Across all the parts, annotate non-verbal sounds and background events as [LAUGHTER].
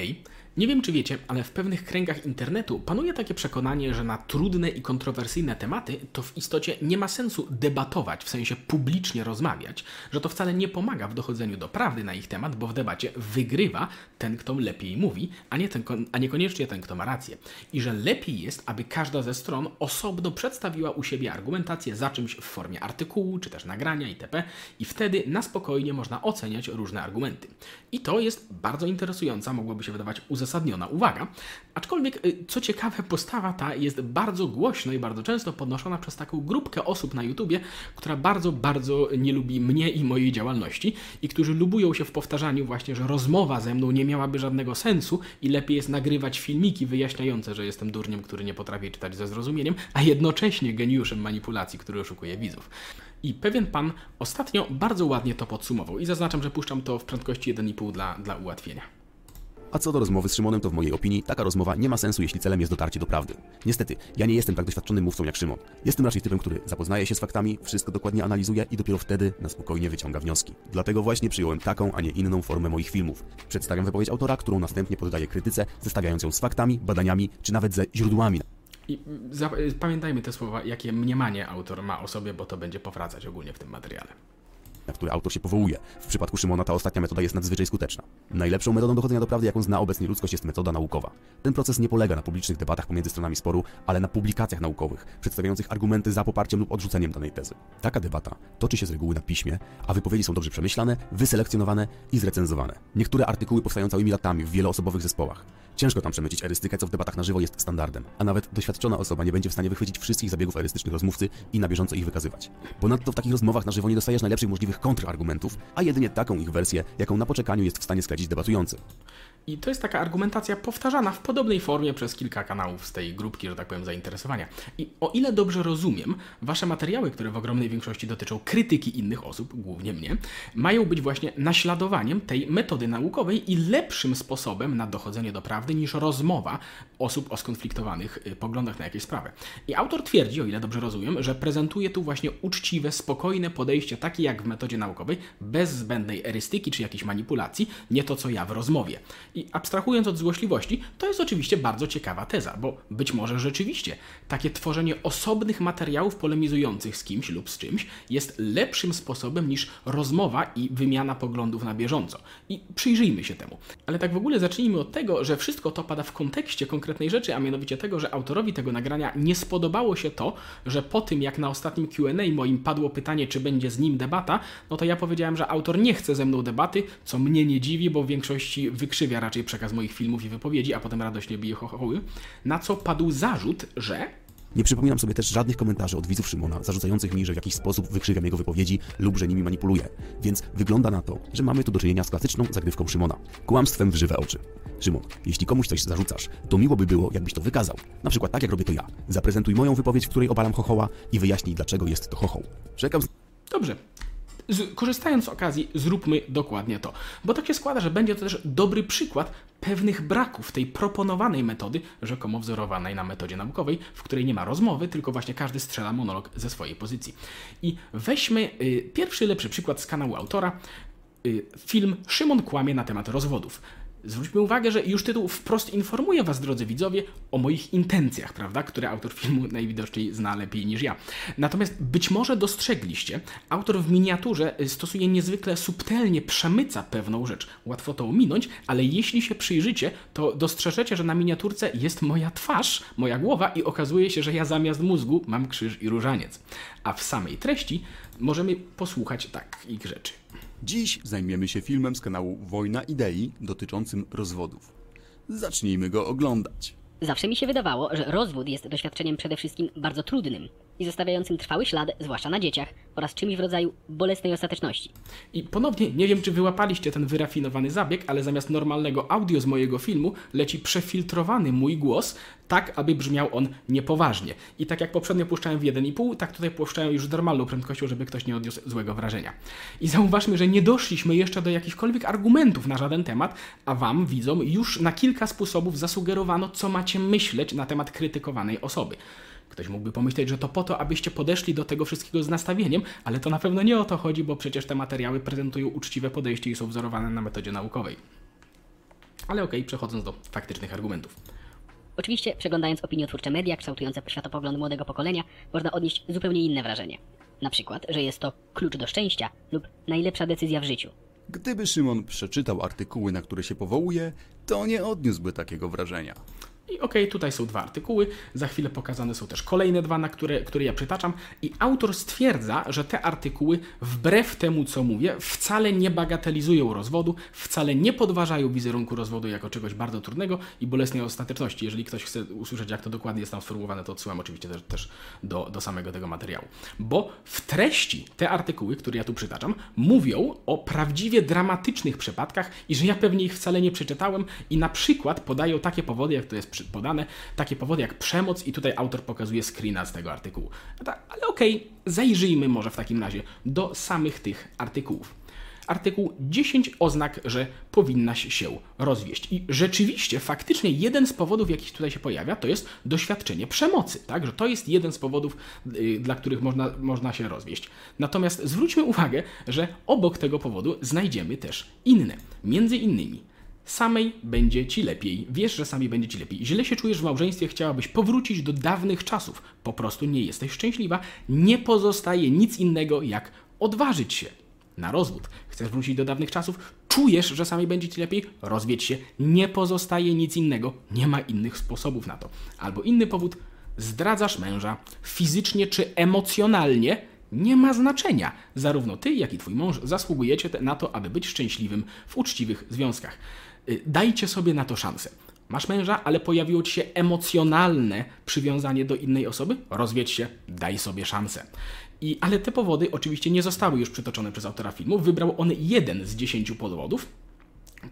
Hej, nie wiem czy wiecie, ale w pewnych kręgach internetu panuje takie przekonanie, że na trudne i kontrowersyjne tematy to w istocie nie ma sensu debatować, w sensie publicznie rozmawiać, że to wcale nie pomaga w dochodzeniu do prawdy na ich temat, bo w debacie wygrywa ten, kto lepiej mówi, a, nie ten, a niekoniecznie ten, kto ma rację. I że lepiej jest, aby każda ze stron osobno przedstawiła u siebie argumentację za czymś w formie artykułu, czy też nagrania itp. I wtedy na spokojnie można oceniać różne argumenty. I to jest bardzo interesująca, mogłoby się wydawać uzasadniona uwaga. Aczkolwiek, y, co ciekawe, postawa ta jest bardzo głośno i bardzo często podnoszona przez taką grupkę osób na YouTubie, która bardzo, bardzo nie lubi mnie i mojej działalności i którzy lubują się w powtarzaniu właśnie, że rozmowa ze mną nie miałaby żadnego sensu i lepiej jest nagrywać filmiki wyjaśniające, że jestem durniem, który nie potrafi czytać ze zrozumieniem, a jednocześnie geniuszem manipulacji, który oszukuje widzów. I pewien pan ostatnio bardzo ładnie to podsumował i zaznaczam, że puszczam to w prędkości 1,5 dla, dla ułatwienia. A co do rozmowy z Szymonem, to w mojej opinii taka rozmowa nie ma sensu, jeśli celem jest dotarcie do prawdy. Niestety, ja nie jestem tak doświadczonym mówcą jak Szymon. Jestem raczej typem, który zapoznaje się z faktami, wszystko dokładnie analizuje i dopiero wtedy na spokojnie wyciąga wnioski. Dlatego właśnie przyjąłem taką, a nie inną formę moich filmów. Przedstawiam wypowiedź autora, którą następnie poddaję krytyce, zestawiając ją z faktami, badaniami czy nawet ze źródłami. I pamiętajmy te słowa, jakie mniemanie autor ma o sobie, bo to będzie powracać ogólnie w tym materiale na który autor się powołuje. W przypadku Szymona ta ostatnia metoda jest nadzwyczaj skuteczna. Najlepszą metodą dochodzenia do prawdy, jaką zna obecnie ludzkość, jest metoda naukowa. Ten proces nie polega na publicznych debatach pomiędzy stronami sporu, ale na publikacjach naukowych, przedstawiających argumenty za poparciem lub odrzuceniem danej tezy. Taka debata toczy się z reguły na piśmie, a wypowiedzi są dobrze przemyślane, wyselekcjonowane i zrecenzowane. Niektóre artykuły powstają całymi latami w wieloosobowych zespołach. Ciężko tam przemycić erystykę, co w debatach na żywo jest standardem, a nawet doświadczona osoba nie będzie w stanie wychwycić wszystkich zabiegów erystycznych rozmówcy i na bieżąco ich wykazywać. Ponadto w takich rozmowach na żywo nie dostajesz najlepszych możliwych kontrargumentów, a jedynie taką ich wersję, jaką na poczekaniu jest w stanie sklecić debatujący. I to jest taka argumentacja powtarzana w podobnej formie przez kilka kanałów z tej grupki, że tak powiem, zainteresowania. I o ile dobrze rozumiem, wasze materiały, które w ogromnej większości dotyczą krytyki innych osób, głównie mnie, mają być właśnie naśladowaniem tej metody naukowej i lepszym sposobem na dochodzenie do prawdy niż rozmowa osób o skonfliktowanych y, poglądach na jakieś sprawy. I autor twierdzi, o ile dobrze rozumiem, że prezentuje tu właśnie uczciwe, spokojne podejście, takie jak w metodzie naukowej, bez zbędnej erystyki czy jakiejś manipulacji, nie to co ja w rozmowie. I abstrahując od złośliwości, to jest oczywiście bardzo ciekawa teza, bo być może rzeczywiście takie tworzenie osobnych materiałów polemizujących z kimś lub z czymś jest lepszym sposobem niż rozmowa i wymiana poglądów na bieżąco. I przyjrzyjmy się temu. Ale tak w ogóle zacznijmy od tego, że wszystko to pada w kontekście konkretnej rzeczy, a mianowicie tego, że autorowi tego nagrania nie spodobało się to, że po tym jak na ostatnim QA moim padło pytanie, czy będzie z nim debata, no to ja powiedziałem, że autor nie chce ze mną debaty, co mnie nie dziwi, bo w większości wykrzywia raczej przekaz moich filmów i wypowiedzi, a potem radośnie bije chochoły, na co padł zarzut, że nie przypominam sobie też żadnych komentarzy od widzów Szymona zarzucających mi, że w jakiś sposób wykrzywiam jego wypowiedzi lub że nimi manipuluję. Więc wygląda na to, że mamy tu do czynienia z klasyczną zagrywką Szymona. Kłamstwem w żywe oczy. Szymon, jeśli komuś coś zarzucasz, to miło by było, jakbyś to wykazał. Na przykład tak, jak robię to ja. Zaprezentuj moją wypowiedź, w której obalam chochoła i wyjaśnij, dlaczego jest to chochoł. Czekam... Dobrze, z, korzystając z okazji, zróbmy dokładnie to. Bo tak się składa, że będzie to też dobry przykład pewnych braków tej proponowanej metody, rzekomo wzorowanej na metodzie naukowej, w której nie ma rozmowy, tylko właśnie każdy strzela monolog ze swojej pozycji. I weźmy y, pierwszy lepszy przykład z kanału autora. Y, film Szymon kłamie na temat rozwodów. Zwróćmy uwagę, że już tytuł wprost informuje Was, drodzy widzowie, o moich intencjach, prawda, które autor filmu najwidoczniej zna lepiej niż ja. Natomiast być może dostrzegliście, autor w miniaturze stosuje niezwykle subtelnie, przemyca pewną rzecz. Łatwo to ominąć, ale jeśli się przyjrzycie, to dostrzeżecie, że na miniaturce jest moja twarz, moja głowa i okazuje się, że ja zamiast mózgu mam krzyż i różaniec. A w samej treści możemy posłuchać takich rzeczy. Dziś zajmiemy się filmem z kanału Wojna Idei dotyczącym rozwodów. Zacznijmy go oglądać. Zawsze mi się wydawało, że rozwód jest doświadczeniem przede wszystkim bardzo trudnym i zostawiającym trwały ślad, zwłaszcza na dzieciach, oraz czymś w rodzaju bolesnej ostateczności. I ponownie, nie wiem czy wyłapaliście ten wyrafinowany zabieg, ale zamiast normalnego audio z mojego filmu leci przefiltrowany mój głos, tak aby brzmiał on niepoważnie. I tak jak poprzednio puszczałem w 1,5, tak tutaj puszczałem już z normalną prędkością, żeby ktoś nie odniósł złego wrażenia. I zauważmy, że nie doszliśmy jeszcze do jakichkolwiek argumentów na żaden temat, a wam, widzom, już na kilka sposobów zasugerowano, co macie myśleć na temat krytykowanej osoby. Ktoś mógłby pomyśleć, że to po to, abyście podeszli do tego wszystkiego z nastawieniem, ale to na pewno nie o to chodzi, bo przecież te materiały prezentują uczciwe podejście i są wzorowane na metodzie naukowej. Ale okej, przechodząc do faktycznych argumentów. Oczywiście, przeglądając opiniotwórcze media kształtujące światopogląd młodego pokolenia, można odnieść zupełnie inne wrażenie. Na przykład, że jest to klucz do szczęścia lub najlepsza decyzja w życiu. Gdyby Szymon przeczytał artykuły, na które się powołuje, to nie odniósłby takiego wrażenia. I okej, tutaj są dwa artykuły, za chwilę pokazane są też kolejne dwa, na które, które ja przytaczam. I autor stwierdza, że te artykuły, wbrew temu co mówię, wcale nie bagatelizują rozwodu, wcale nie podważają wizerunku rozwodu jako czegoś bardzo trudnego i bolesnej ostateczności. Jeżeli ktoś chce usłyszeć, jak to dokładnie jest tam sformułowane, to odsyłam oczywiście też, też do, do samego tego materiału. Bo w treści te artykuły, które ja tu przytaczam, mówią o prawdziwie dramatycznych przypadkach i że ja pewnie ich wcale nie przeczytałem i na przykład podają takie powody, jak to jest podane, takie powody jak przemoc i tutaj autor pokazuje screena z tego artykułu. Ale okej, zajrzyjmy może w takim razie do samych tych artykułów. Artykuł 10 oznak, że powinnaś się rozwieść. I rzeczywiście, faktycznie jeden z powodów, jaki tutaj się pojawia, to jest doświadczenie przemocy. Tak? Że to jest jeden z powodów, yy, dla których można, można się rozwieść. Natomiast zwróćmy uwagę, że obok tego powodu znajdziemy też inne. Między innymi samej będzie ci lepiej. Wiesz, że sami będzie ci lepiej. Źle się czujesz w małżeństwie, chciałabyś powrócić do dawnych czasów. Po prostu nie jesteś szczęśliwa. Nie pozostaje nic innego, jak odważyć się na rozwód. Chcesz wrócić do dawnych czasów? Czujesz, że sami będzie ci lepiej? Rozwiedź się. Nie pozostaje nic innego. Nie ma innych sposobów na to. Albo inny powód. Zdradzasz męża fizycznie czy emocjonalnie. Nie ma znaczenia. Zarówno ty, jak i twój mąż zasługujecie na to, aby być szczęśliwym w uczciwych związkach. Y, Dajcie sobie na to szansę. Masz męża, ale pojawiło ci się emocjonalne przywiązanie do innej osoby? Rozwiedź się, daj sobie szansę. I, ale te powody oczywiście nie zostały już przytoczone przez autora filmu. Wybrał on jeden z dziesięciu powodów.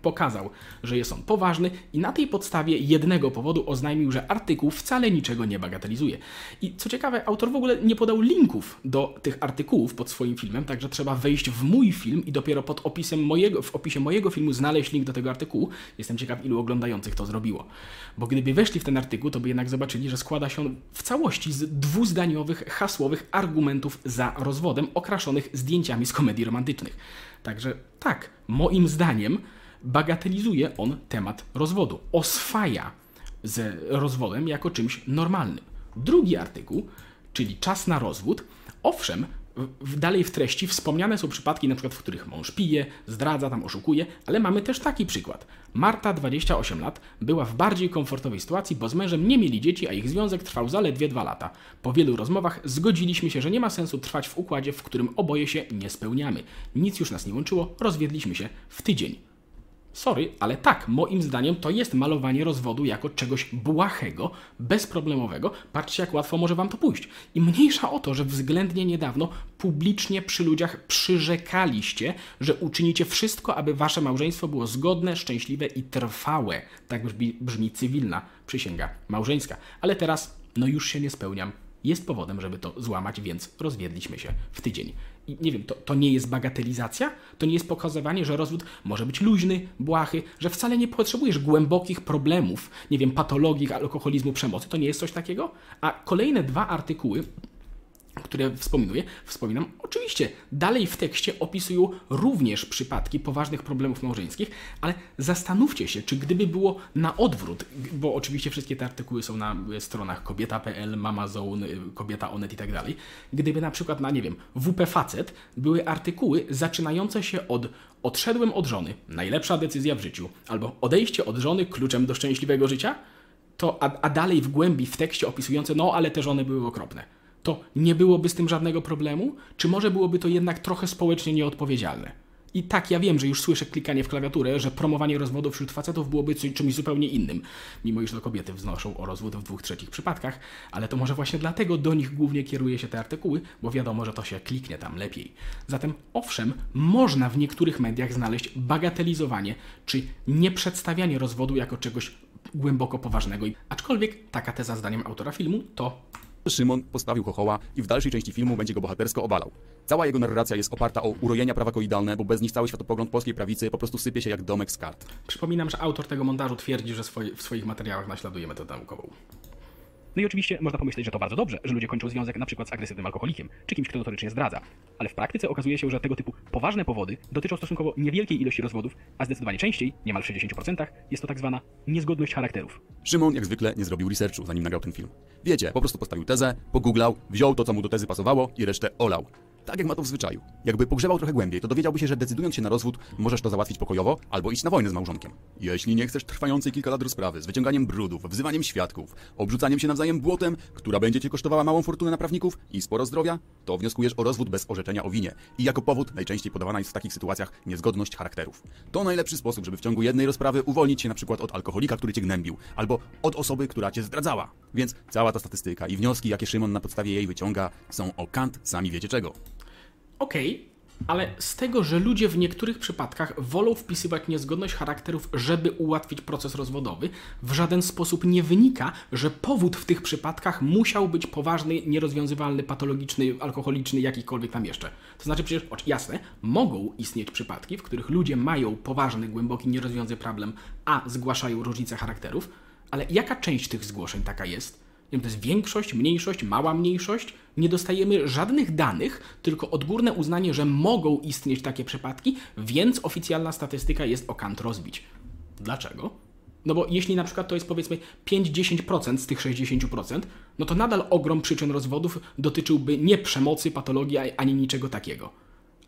Pokazał, że jest on poważny i na tej podstawie jednego powodu oznajmił, że artykuł wcale niczego nie bagatelizuje. I co ciekawe, autor w ogóle nie podał linków do tych artykułów pod swoim filmem, także trzeba wejść w mój film i dopiero pod opisem mojego, w opisie mojego filmu znaleźć link do tego artykułu. Jestem ciekaw, ilu oglądających to zrobiło. Bo gdyby weszli w ten artykuł, to by jednak zobaczyli, że składa się on w całości z dwuzdaniowych, hasłowych argumentów za rozwodem, okraszonych zdjęciami z komedii romantycznych. Także tak, moim zdaniem bagatelizuje on temat rozwodu. Oswaja z rozwodem jako czymś normalnym. Drugi artykuł, czyli czas na rozwód, owszem, dalej w treści wspomniane są przypadki, na przykład, w których mąż pije, zdradza, tam oszukuje, ale mamy też taki przykład. Marta, 28 lat, była w bardziej komfortowej sytuacji, bo z mężem nie mieli dzieci, a ich związek trwał zaledwie dwa lata. Po wielu rozmowach zgodziliśmy się, że nie ma sensu trwać w układzie, w którym oboje się nie spełniamy. Nic już nas nie łączyło, rozwiedliśmy się w tydzień. Sorry, ale tak, moim zdaniem to jest malowanie rozwodu jako czegoś błahego, bezproblemowego. Patrzcie, jak łatwo może wam to pójść. I mniejsza o to, że względnie niedawno publicznie przy ludziach przyrzekaliście, że uczynicie wszystko, aby wasze małżeństwo było zgodne, szczęśliwe i trwałe. Tak brzmi, brzmi cywilna przysięga małżeńska. Ale teraz, no już się nie spełniam. Jest powodem, żeby to złamać, więc rozwiedliśmy się w tydzień. Nie wiem, to, to nie jest bagatelizacja? To nie jest pokazywanie, że rozwód może być luźny, błahy, że wcale nie potrzebujesz głębokich problemów, nie wiem, patologii, alkoholizmu, przemocy. To nie jest coś takiego? A kolejne dwa artykuły które wspominuję, wspominam, oczywiście dalej w tekście opisują również przypadki poważnych problemów małżeńskich, ale zastanówcie się, czy gdyby było na odwrót, bo oczywiście wszystkie te artykuły są na stronach kobieta.pl, mamazone, kobieta onet i tak dalej, gdyby na przykład na, nie wiem, WP Facet były artykuły zaczynające się od odszedłem od żony, najlepsza decyzja w życiu, albo odejście od żony kluczem do szczęśliwego życia, to, a, a dalej w głębi w tekście opisujące, no ale te żony były okropne to nie byłoby z tym żadnego problemu? Czy może byłoby to jednak trochę społecznie nieodpowiedzialne? I tak, ja wiem, że już słyszę klikanie w klawiaturę, że promowanie rozwodu wśród facetów byłoby czymś zupełnie innym, mimo iż to kobiety wznoszą o rozwód w dwóch trzecich przypadkach, ale to może właśnie dlatego do nich głównie kieruje się te artykuły, bo wiadomo, że to się kliknie tam lepiej. Zatem, owszem, można w niektórych mediach znaleźć bagatelizowanie czy nieprzedstawianie rozwodu jako czegoś głęboko poważnego. Aczkolwiek taka teza zdaniem autora filmu to Szymon postawił chochoła i w dalszej części filmu będzie go bohatersko obalał. Cała jego narracja jest oparta o urojenia prawakoidalne, bo bez nich cały światopogląd polskiej prawicy po prostu sypie się jak domek z kart. Przypominam, że autor tego montażu twierdzi, że swoje, w swoich materiałach naśladuje metodę naukową. No i oczywiście można pomyśleć, że to bardzo dobrze, że ludzie kończą związek na przykład z agresywnym alkoholikiem, czy kimś, kto notorycznie zdradza. Ale w praktyce okazuje się, że tego typu poważne powody dotyczą stosunkowo niewielkiej ilości rozwodów, a zdecydowanie częściej, niemal w 60%, jest to tak zwana niezgodność charakterów. Szymon, jak zwykle, nie zrobił researchu, zanim nagrał ten film. Wiecie, po prostu postawił tezę, pogooglał, wziął to, co mu do tezy pasowało i resztę olał. Tak jak ma to w zwyczaju. Jakby pogrzebał trochę głębiej, to dowiedziałby się, że decydując się na rozwód, możesz to załatwić pokojowo albo iść na wojnę z małżonkiem. Jeśli nie chcesz trwającej kilka lat rozprawy z wyciąganiem brudów, wzywaniem świadków, obrzucaniem się nawzajem błotem, która będzie cię kosztowała małą fortunę na prawników i sporo zdrowia, to wnioskujesz o rozwód bez orzeczenia o winie. I jako powód najczęściej podawana jest w takich sytuacjach niezgodność charakterów. To najlepszy sposób, żeby w ciągu jednej rozprawy uwolnić się na przykład od alkoholika, który cię gnębił, albo od osoby, która cię zdradzała. Więc cała ta statystyka i wnioski, jakie Szymon na podstawie jej wyciąga, są o kant sami wiecie czego. Okej, ale z tego, że ludzie w niektórych przypadkach wolą wpisywać niezgodność charakterów, żeby ułatwić proces rozwodowy, w żaden sposób nie wynika, że powód w tych przypadkach musiał być poważny, nierozwiązywalny, patologiczny, alkoholiczny, jakikolwiek tam jeszcze. To znaczy przecież, jasne, mogą istnieć przypadki, w których ludzie mają poważny, głęboki, nierozwiązany problem, a zgłaszają różnice charakterów, ale jaka część tych zgłoszeń taka jest? Wiem, to jest większość, mniejszość, mała mniejszość. Nie dostajemy żadnych danych, tylko odgórne uznanie, że mogą istnieć takie przypadki, więc oficjalna statystyka jest o kant rozbić. Dlaczego? No bo jeśli na przykład to jest powiedzmy 5-10% z tych 60%, no to nadal ogrom przyczyn rozwodów dotyczyłby nie przemocy, patologii ani niczego takiego.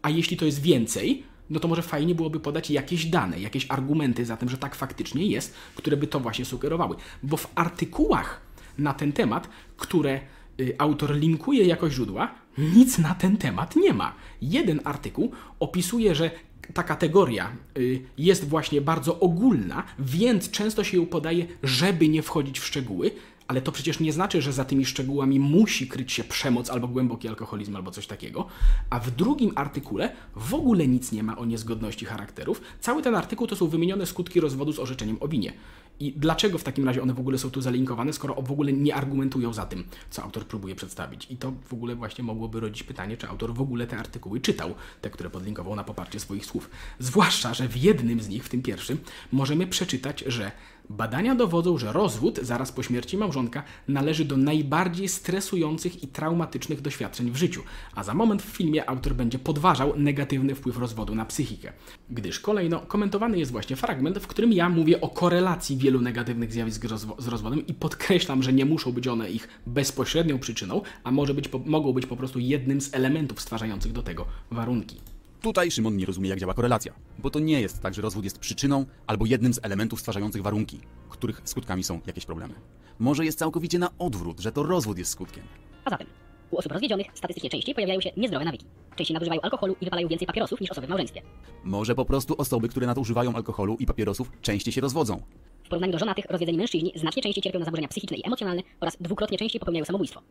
A jeśli to jest więcej, no to może fajnie byłoby podać jakieś dane, jakieś argumenty za tym, że tak faktycznie jest, które by to właśnie sugerowały. Bo w artykułach na ten temat, które y, autor linkuje jako źródła, nic na ten temat nie ma. Jeden artykuł opisuje, że ta kategoria y, jest właśnie bardzo ogólna, więc często się ją podaje, żeby nie wchodzić w szczegóły, ale to przecież nie znaczy, że za tymi szczegółami musi kryć się przemoc albo głęboki alkoholizm albo coś takiego. A w drugim artykule w ogóle nic nie ma o niezgodności charakterów. Cały ten artykuł to są wymienione skutki rozwodu z orzeczeniem o winie. I dlaczego w takim razie one w ogóle są tu zalinkowane, skoro w ogóle nie argumentują za tym, co autor próbuje przedstawić? I to w ogóle właśnie mogłoby rodzić pytanie, czy autor w ogóle te artykuły czytał, te, które podlinkował na poparcie swoich słów. Zwłaszcza, że w jednym z nich, w tym pierwszym, możemy przeczytać, że Badania dowodzą, że rozwód zaraz po śmierci małżonka należy do najbardziej stresujących i traumatycznych doświadczeń w życiu, a za moment w filmie autor będzie podważał negatywny wpływ rozwodu na psychikę. Gdyż kolejno komentowany jest właśnie fragment, w którym ja mówię o korelacji wielu negatywnych zjawisk rozwo- z rozwodem i podkreślam, że nie muszą być one ich bezpośrednią przyczyną, a może być po- mogą być po prostu jednym z elementów stwarzających do tego warunki. Tutaj Szymon nie rozumie, jak działa korelacja, bo to nie jest tak, że rozwód jest przyczyną albo jednym z elementów stwarzających warunki, których skutkami są jakieś problemy. Może jest całkowicie na odwrót, że to rozwód jest skutkiem. A zatem, u osób rozwiedzionych statystycznie częściej pojawiają się niezdrowe nawyki. Częściej nadużywają alkoholu i wypalają więcej papierosów niż osoby w małżeństwie. Może po prostu osoby, które nadużywają alkoholu i papierosów, częściej się rozwodzą. W porównaniu do żonatych, rozwiedzeni mężczyźni znacznie częściej cierpią na zaburzenia psychiczne i emocjonalne oraz dwukrotnie częściej popełniają samobójstwo.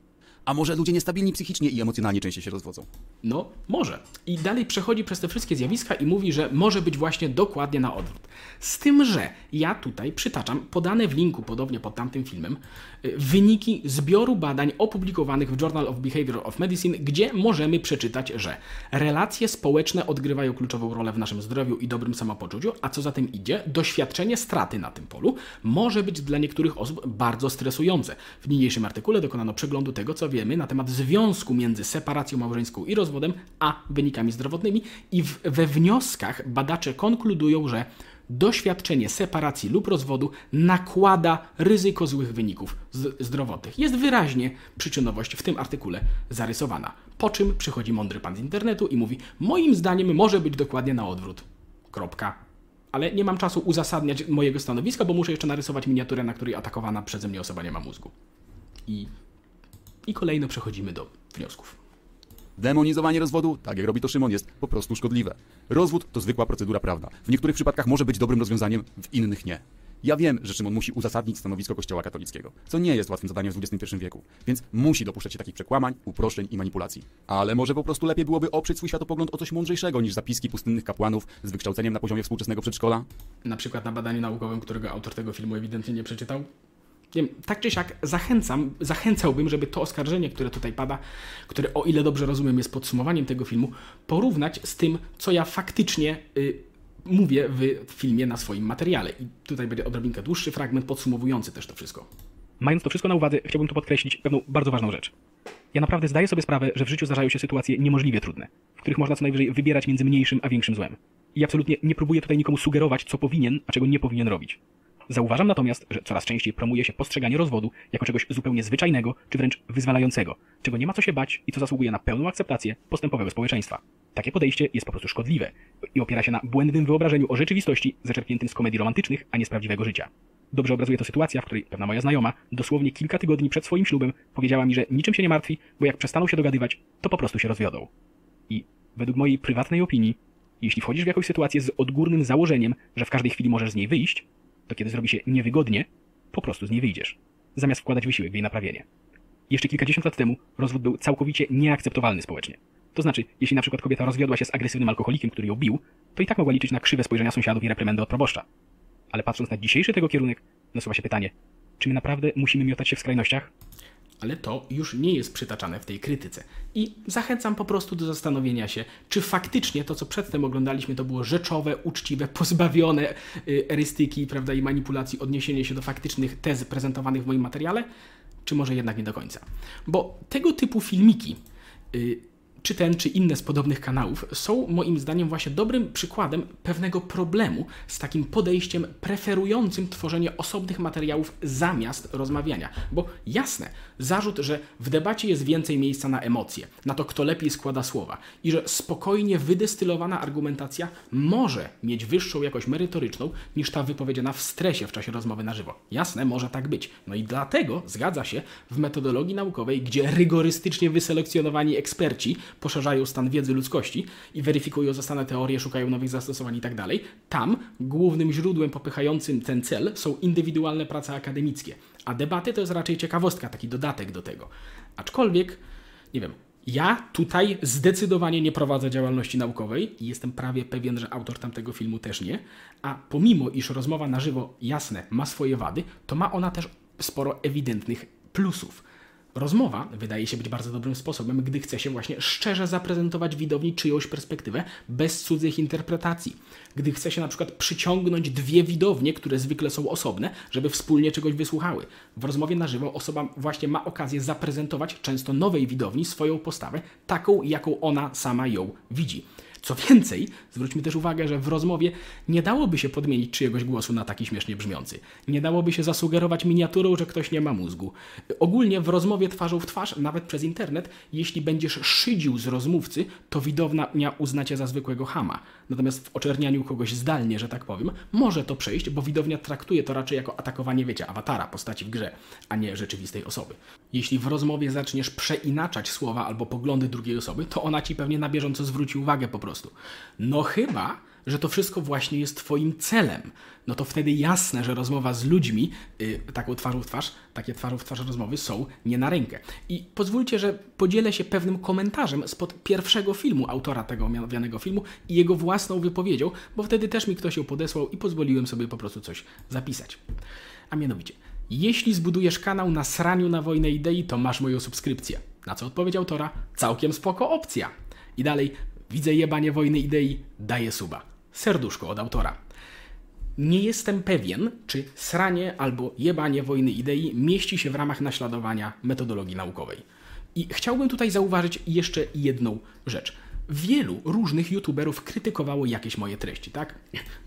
A może ludzie niestabilni psychicznie i emocjonalnie częściej się rozwodzą. No, może. I dalej przechodzi przez te wszystkie zjawiska i mówi, że może być właśnie dokładnie na odwrót. Z tym, że ja tutaj przytaczam podane w linku, podobnie pod tamtym filmem, y, wyniki zbioru badań opublikowanych w Journal of Behavior of Medicine, gdzie możemy przeczytać, że relacje społeczne odgrywają kluczową rolę w naszym zdrowiu i dobrym samopoczuciu, a co za tym idzie, doświadczenie straty na tym polu może być dla niektórych osób bardzo stresujące. W niniejszym artykule dokonano przeglądu tego, co wiemy na temat związku między separacją małżeńską i rozwodem, a wynikami zdrowotnymi i w, we wnioskach badacze konkludują, że doświadczenie separacji lub rozwodu nakłada ryzyko złych wyników zdrowotnych. Jest wyraźnie przyczynowość w tym artykule zarysowana. Po czym przychodzi mądry pan z internetu i mówi: Moim zdaniem może być dokładnie na odwrót. Kropka. Ale nie mam czasu uzasadniać mojego stanowiska, bo muszę jeszcze narysować miniaturę, na której atakowana przeze mnie osoba nie ma mózgu. I, i kolejno przechodzimy do wniosków. Demonizowanie rozwodu, tak jak robi to Szymon, jest po prostu szkodliwe. Rozwód to zwykła procedura prawna. W niektórych przypadkach może być dobrym rozwiązaniem, w innych nie. Ja wiem, że Szymon musi uzasadnić stanowisko Kościoła katolickiego, co nie jest łatwym zadaniem w XXI wieku, więc musi dopuszczać się takich przekłamań, uproszczeń i manipulacji. Ale może po prostu lepiej byłoby oprzeć swój światopogląd o coś mądrzejszego niż zapiski pustynnych kapłanów z wykształceniem na poziomie współczesnego przedszkola? na przykład na badaniu naukowym, którego autor tego filmu ewidentnie nie przeczytał. Wiem, tak czy siak zachęcam, zachęcałbym, żeby to oskarżenie, które tutaj pada, które o ile dobrze rozumiem jest podsumowaniem tego filmu, porównać z tym, co ja faktycznie y, mówię w filmie na swoim materiale. I tutaj będzie odrobinkę dłuższy fragment podsumowujący też to wszystko. Mając to wszystko na uwadze, chciałbym tu podkreślić pewną bardzo ważną rzecz. Ja naprawdę zdaję sobie sprawę, że w życiu zdarzają się sytuacje niemożliwie trudne, w których można co najwyżej wybierać między mniejszym a większym złem. I absolutnie nie próbuję tutaj nikomu sugerować, co powinien, a czego nie powinien robić. Zauważam natomiast, że coraz częściej promuje się postrzeganie rozwodu jako czegoś zupełnie zwyczajnego, czy wręcz wyzwalającego, czego nie ma co się bać i co zasługuje na pełną akceptację postępowego społeczeństwa. Takie podejście jest po prostu szkodliwe i opiera się na błędnym wyobrażeniu o rzeczywistości zaczerpniętym z komedii romantycznych, a nie z prawdziwego życia. Dobrze obrazuje to sytuacja, w której pewna moja znajoma dosłownie kilka tygodni przed swoim ślubem powiedziała mi, że niczym się nie martwi, bo jak przestaną się dogadywać, to po prostu się rozwiodą. I według mojej prywatnej opinii, jeśli wchodzisz w jakąś sytuację z odgórnym założeniem, że w każdej chwili możesz z niej wyjść, to kiedy zrobi się niewygodnie, po prostu z niej wyjdziesz, zamiast wkładać wysiłek w jej naprawienie. Jeszcze kilkadziesiąt lat temu rozwód był całkowicie nieakceptowalny społecznie. To znaczy, jeśli na przykład kobieta rozwiodła się z agresywnym alkoholikiem, który ją bił, to i tak mogła liczyć na krzywe spojrzenia sąsiadów i reprymendę od proboszcza. Ale patrząc na dzisiejszy tego kierunek, nasuwa się pytanie, czy my naprawdę musimy miotać się w skrajnościach? Ale to już nie jest przytaczane w tej krytyce. I zachęcam po prostu do zastanowienia się, czy faktycznie to, co przedtem oglądaliśmy, to było rzeczowe, uczciwe, [LAUGHS] pozbawione y, erystyki prawda, i manipulacji, odniesienie się do faktycznych tez prezentowanych w moim materiale, czy może jednak nie do końca. Bo tego typu filmiki y, czy ten, czy inne z podobnych kanałów są moim zdaniem właśnie dobrym przykładem pewnego problemu z takim podejściem preferującym tworzenie osobnych materiałów zamiast rozmawiania. Bo jasne, zarzut, że w debacie jest więcej miejsca na emocje, na to, kto lepiej składa słowa i że spokojnie wydestylowana argumentacja może mieć wyższą jakość merytoryczną niż ta wypowiedziana w stresie w czasie rozmowy na żywo. Jasne, może tak być. No i dlatego zgadza się w metodologii naukowej, gdzie rygorystycznie wyselekcjonowani eksperci poszerzają stan wiedzy ludzkości i weryfikują zastane teorie, szukają nowych zastosowań i tak. Tam głównym źródłem popychającym ten cel są indywidualne prace akademickie, a debaty to jest raczej ciekawostka, taki dodatek do tego. Aczkolwiek, nie wiem, ja tutaj zdecydowanie nie prowadzę działalności naukowej i jestem prawie pewien, że autor tamtego filmu też nie, a pomimo iż rozmowa na żywo, jasne, ma swoje wady, to ma ona też sporo ewidentnych plusów. Rozmowa wydaje się być bardzo dobrym sposobem, gdy chce się właśnie szczerze zaprezentować widowni czyjąś perspektywę bez cudzych interpretacji. Gdy chce się na przykład przyciągnąć dwie widownie, które zwykle są osobne, żeby wspólnie czegoś wysłuchały. W rozmowie na żywo osoba właśnie ma okazję zaprezentować często nowej widowni swoją postawę, taką jaką ona sama ją widzi. Co więcej, zwróćmy też uwagę, że w rozmowie nie dałoby się podmienić czyjegoś głosu na taki śmiesznie brzmiący. Nie dałoby się zasugerować miniaturą, że ktoś nie ma mózgu. Ogólnie w rozmowie twarzą w twarz, nawet przez internet, jeśli będziesz szydził z rozmówcy, to widownia uzna cię za zwykłego hama. Natomiast w oczernianiu kogoś zdalnie, że tak powiem, może to przejść, bo widownia traktuje to raczej jako atakowanie, wiecie, awatara, postaci w grze, a nie rzeczywistej osoby. Jeśli w rozmowie zaczniesz przeinaczać słowa albo poglądy drugiej osoby, to ona ci pewnie na bieżąco zwróci uwagę po prostu. No chyba, że to wszystko właśnie jest Twoim celem. No to wtedy jasne, że rozmowa z ludźmi, yy, taką twarzą w twarz, takie twarzą w twarz rozmowy są nie na rękę. I pozwólcie, że podzielę się pewnym komentarzem spod pierwszego filmu autora tego omawianego filmu i jego własną wypowiedzią, bo wtedy też mi ktoś ją podesłał i pozwoliłem sobie po prostu coś zapisać. A mianowicie, jeśli zbudujesz kanał na sraniu na wojnę idei, to masz moją subskrypcję. Na co odpowiedź autora? Całkiem spoko opcja. I dalej, widzę jebanie wojny idei, daję suba. Serduszko od autora. Nie jestem pewien, czy sranie albo jebanie wojny idei mieści się w ramach naśladowania metodologii naukowej. I chciałbym tutaj zauważyć jeszcze jedną rzecz wielu różnych youtuberów krytykowało jakieś moje treści, tak?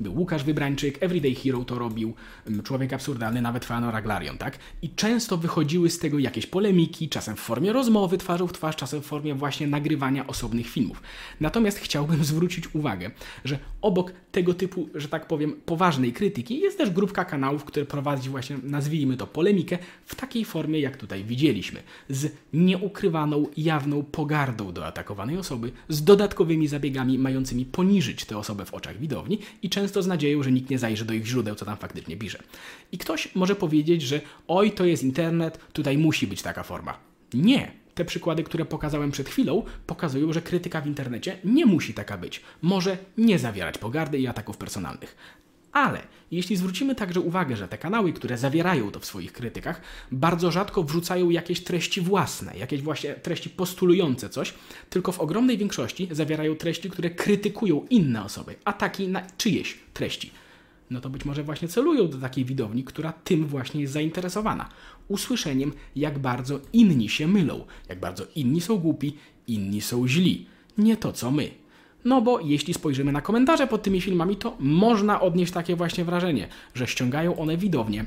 Był Łukasz Wybrańczyk, Everyday Hero to robił, mm, Człowiek Absurdalny, nawet Fano Raglarion, tak? I często wychodziły z tego jakieś polemiki, czasem w formie rozmowy twarzą w twarz, czasem w formie właśnie nagrywania osobnych filmów. Natomiast chciałbym [LAUGHS] zwrócić uwagę, że obok tego typu, że tak powiem, poważnej krytyki jest też grupka kanałów, które prowadzi właśnie, nazwijmy to, polemikę w takiej formie, jak tutaj widzieliśmy, z nieukrywaną, jawną pogardą do atakowanej osoby, z dodatkowymi zabiegami mającymi poniżyć tę osobę w oczach widowni i często z nadzieją, że nikt nie zajrzy do ich źródeł, co tam faktycznie pisze. I ktoś może powiedzieć, że oj, to jest internet, tutaj musi być taka forma. Nie, te przykłady, które pokazałem przed chwilą, pokazują, że krytyka w internecie nie musi taka być. Może nie zawierać pogardy i ataków personalnych. Ale jeśli zwrócimy także uwagę, że te kanały, które zawierają to w swoich krytykach, bardzo rzadko wrzucają jakieś treści własne, jakieś właśnie treści postulujące coś, tylko w ogromnej większości zawierają treści, które krytykują inne osoby, ataki na czyjeś treści. no to być może właśnie celują do takiej widowni, która tym właśnie jest zainteresowana. Usłyszeniem, jak bardzo inni się mylą, jak bardzo inni są głupi, inni są źli. Nie to co my. No bo jeśli spojrzymy na komentarze pod tymi filmami, to można odnieść takie właśnie wrażenie, że ściągają one widownię,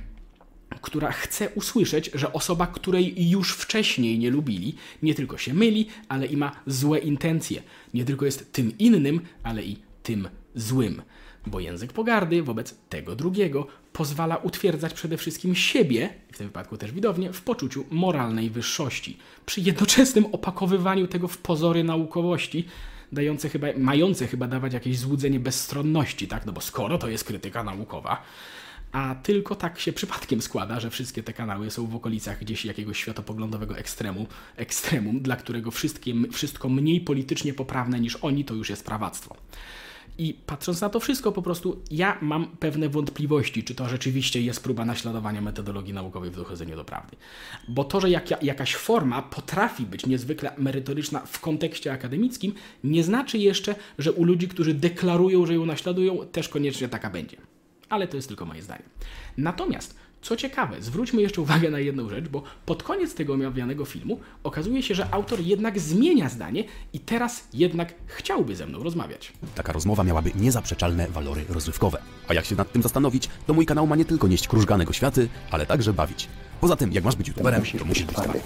która chce usłyszeć, że osoba, której już wcześniej nie lubili, nie tylko się myli, ale i ma złe intencje. Nie tylko jest tym innym, ale i tym złym. Bo język pogardy wobec tego drugiego pozwala utwierdzać przede wszystkim siebie, w tym wypadku też widownię, w poczuciu moralnej wyższości, przy jednoczesnym opakowywaniu tego w pozory naukowości, dające chyba, mające chyba dawać jakieś złudzenie bezstronności, tak? No bo skoro to jest krytyka naukowa, a tylko tak się przypadkiem składa, że wszystkie te kanały są w okolicach gdzieś jakiegoś światopoglądowego ekstremu, ekstremum, dla którego wszystkie, wszystko mniej politycznie poprawne niż oni to już jest prawactwo. I patrząc na to wszystko, po prostu ja mam pewne wątpliwości, czy to rzeczywiście jest próba naśladowania metodologii naukowej w dochodzeniu do prawdy. Bo to, że jak, jakaś forma potrafi być niezwykle merytoryczna w kontekście akademickim, nie znaczy jeszcze, że u ludzi, którzy deklarują, że ją naśladują, też koniecznie taka będzie. Ale to jest tylko moje zdanie. Natomiast co ciekawe, zwróćmy jeszcze uwagę na jedną rzecz, bo pod koniec tego omawianego filmu okazuje się, że autor jednak zmienia zdanie i teraz jednak chciałby ze mną rozmawiać. Taka rozmowa miałaby niezaprzeczalne walory rozrywkowe. A jak się nad tym zastanowić, to mój kanał ma nie tylko nieść krużgane światy, ale także bawić. Poza tym, jak masz być youtuberem, to musisz być twardy.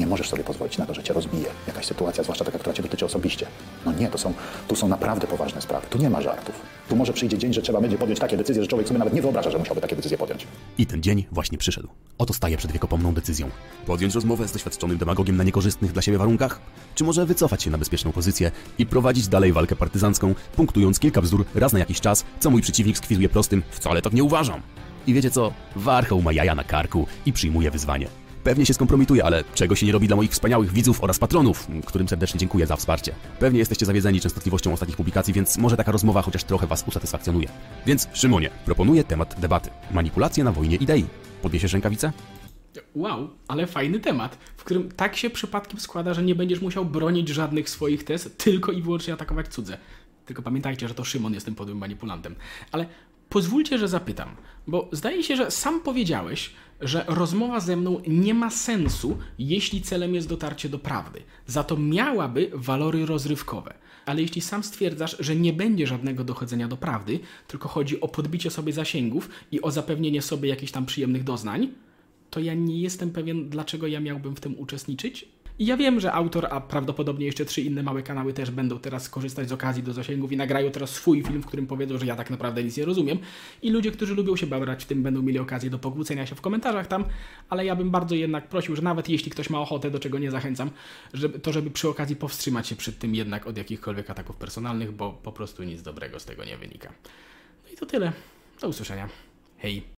Nie możesz sobie pozwolić na to, że cię rozbije jakaś sytuacja, zwłaszcza taka, która cię dotyczy osobiście. No nie, to są, tu są naprawdę poważne sprawy. Tu nie ma żartów. Tu może przyjdzie dzień, że trzeba będzie podjąć takie decyzje, że człowiek sobie nawet nie wyobraża, że musiałby takie decyzje podjąć. I ten dzień właśnie przyszedł. Oto staję przed wiekopomną decyzją. Podjąć rozmowę z doświadczonym demagogiem na niekorzystnych dla siebie warunkach? Czy może wycofać się na bezpieczną pozycję i prowadzić dalej walkę partyzancką, punktując kilka bzdur raz na jakiś czas, co mój przeciwnik skwizuje prostym wcale tak nie uważam. I wiecie co? Warchoł ma jaja na karku i przyjmuje wyzwanie. Pewnie się skompromituje, ale czego się nie robi dla moich wspaniałych widzów oraz patronów, którym serdecznie dziękuję za wsparcie. Pewnie jesteście zawiedzeni częstotliwością ostatnich publikacji, więc może taka rozmowa chociaż trochę was usatysfakcjonuje. Więc Szymonie, proponuję temat debaty. Manipulacje na wojnie idei. Podniesiesz rękawicę? Wow, ale fajny temat, w którym tak się przypadkiem składa, że nie będziesz musiał bronić żadnych swoich tez, tylko i wyłącznie atakować cudze. Tylko pamiętajcie, że to Szymon jest tym podłym manipulantem. Ale pozwólcie, że zapytam, bo zdaje się, że sam powiedziałeś, że rozmowa ze mną nie ma sensu, jeśli celem jest dotarcie do prawdy. Za to miałaby walory rozrywkowe. Ale jeśli sam stwierdzasz, że nie będzie żadnego dochodzenia do prawdy, tylko chodzi o podbicie sobie zasięgów i o zapewnienie sobie jakichś tam przyjemnych doznań, to ja nie jestem pewien, dlaczego ja miałbym w tym uczestniczyć, i ja wiem, że autor, a prawdopodobnie jeszcze trzy inne małe kanały też będą teraz korzystać z okazji do zasięgów i nagrają teraz swój film, w którym powiedzą, że ja tak naprawdę nic nie rozumiem. I ludzie, którzy lubią się babrać w tym, będą mieli okazję do pogłócenia się w komentarzach tam, ale ja bym bardzo jednak prosił, że nawet jeśli ktoś ma ochotę, do czego nie zachęcam, żeby, to żeby przy okazji powstrzymać się przed tym jednak od jakichkolwiek ataków personalnych, bo po prostu nic dobrego z tego nie wynika. No i to tyle. Do usłyszenia. Hej.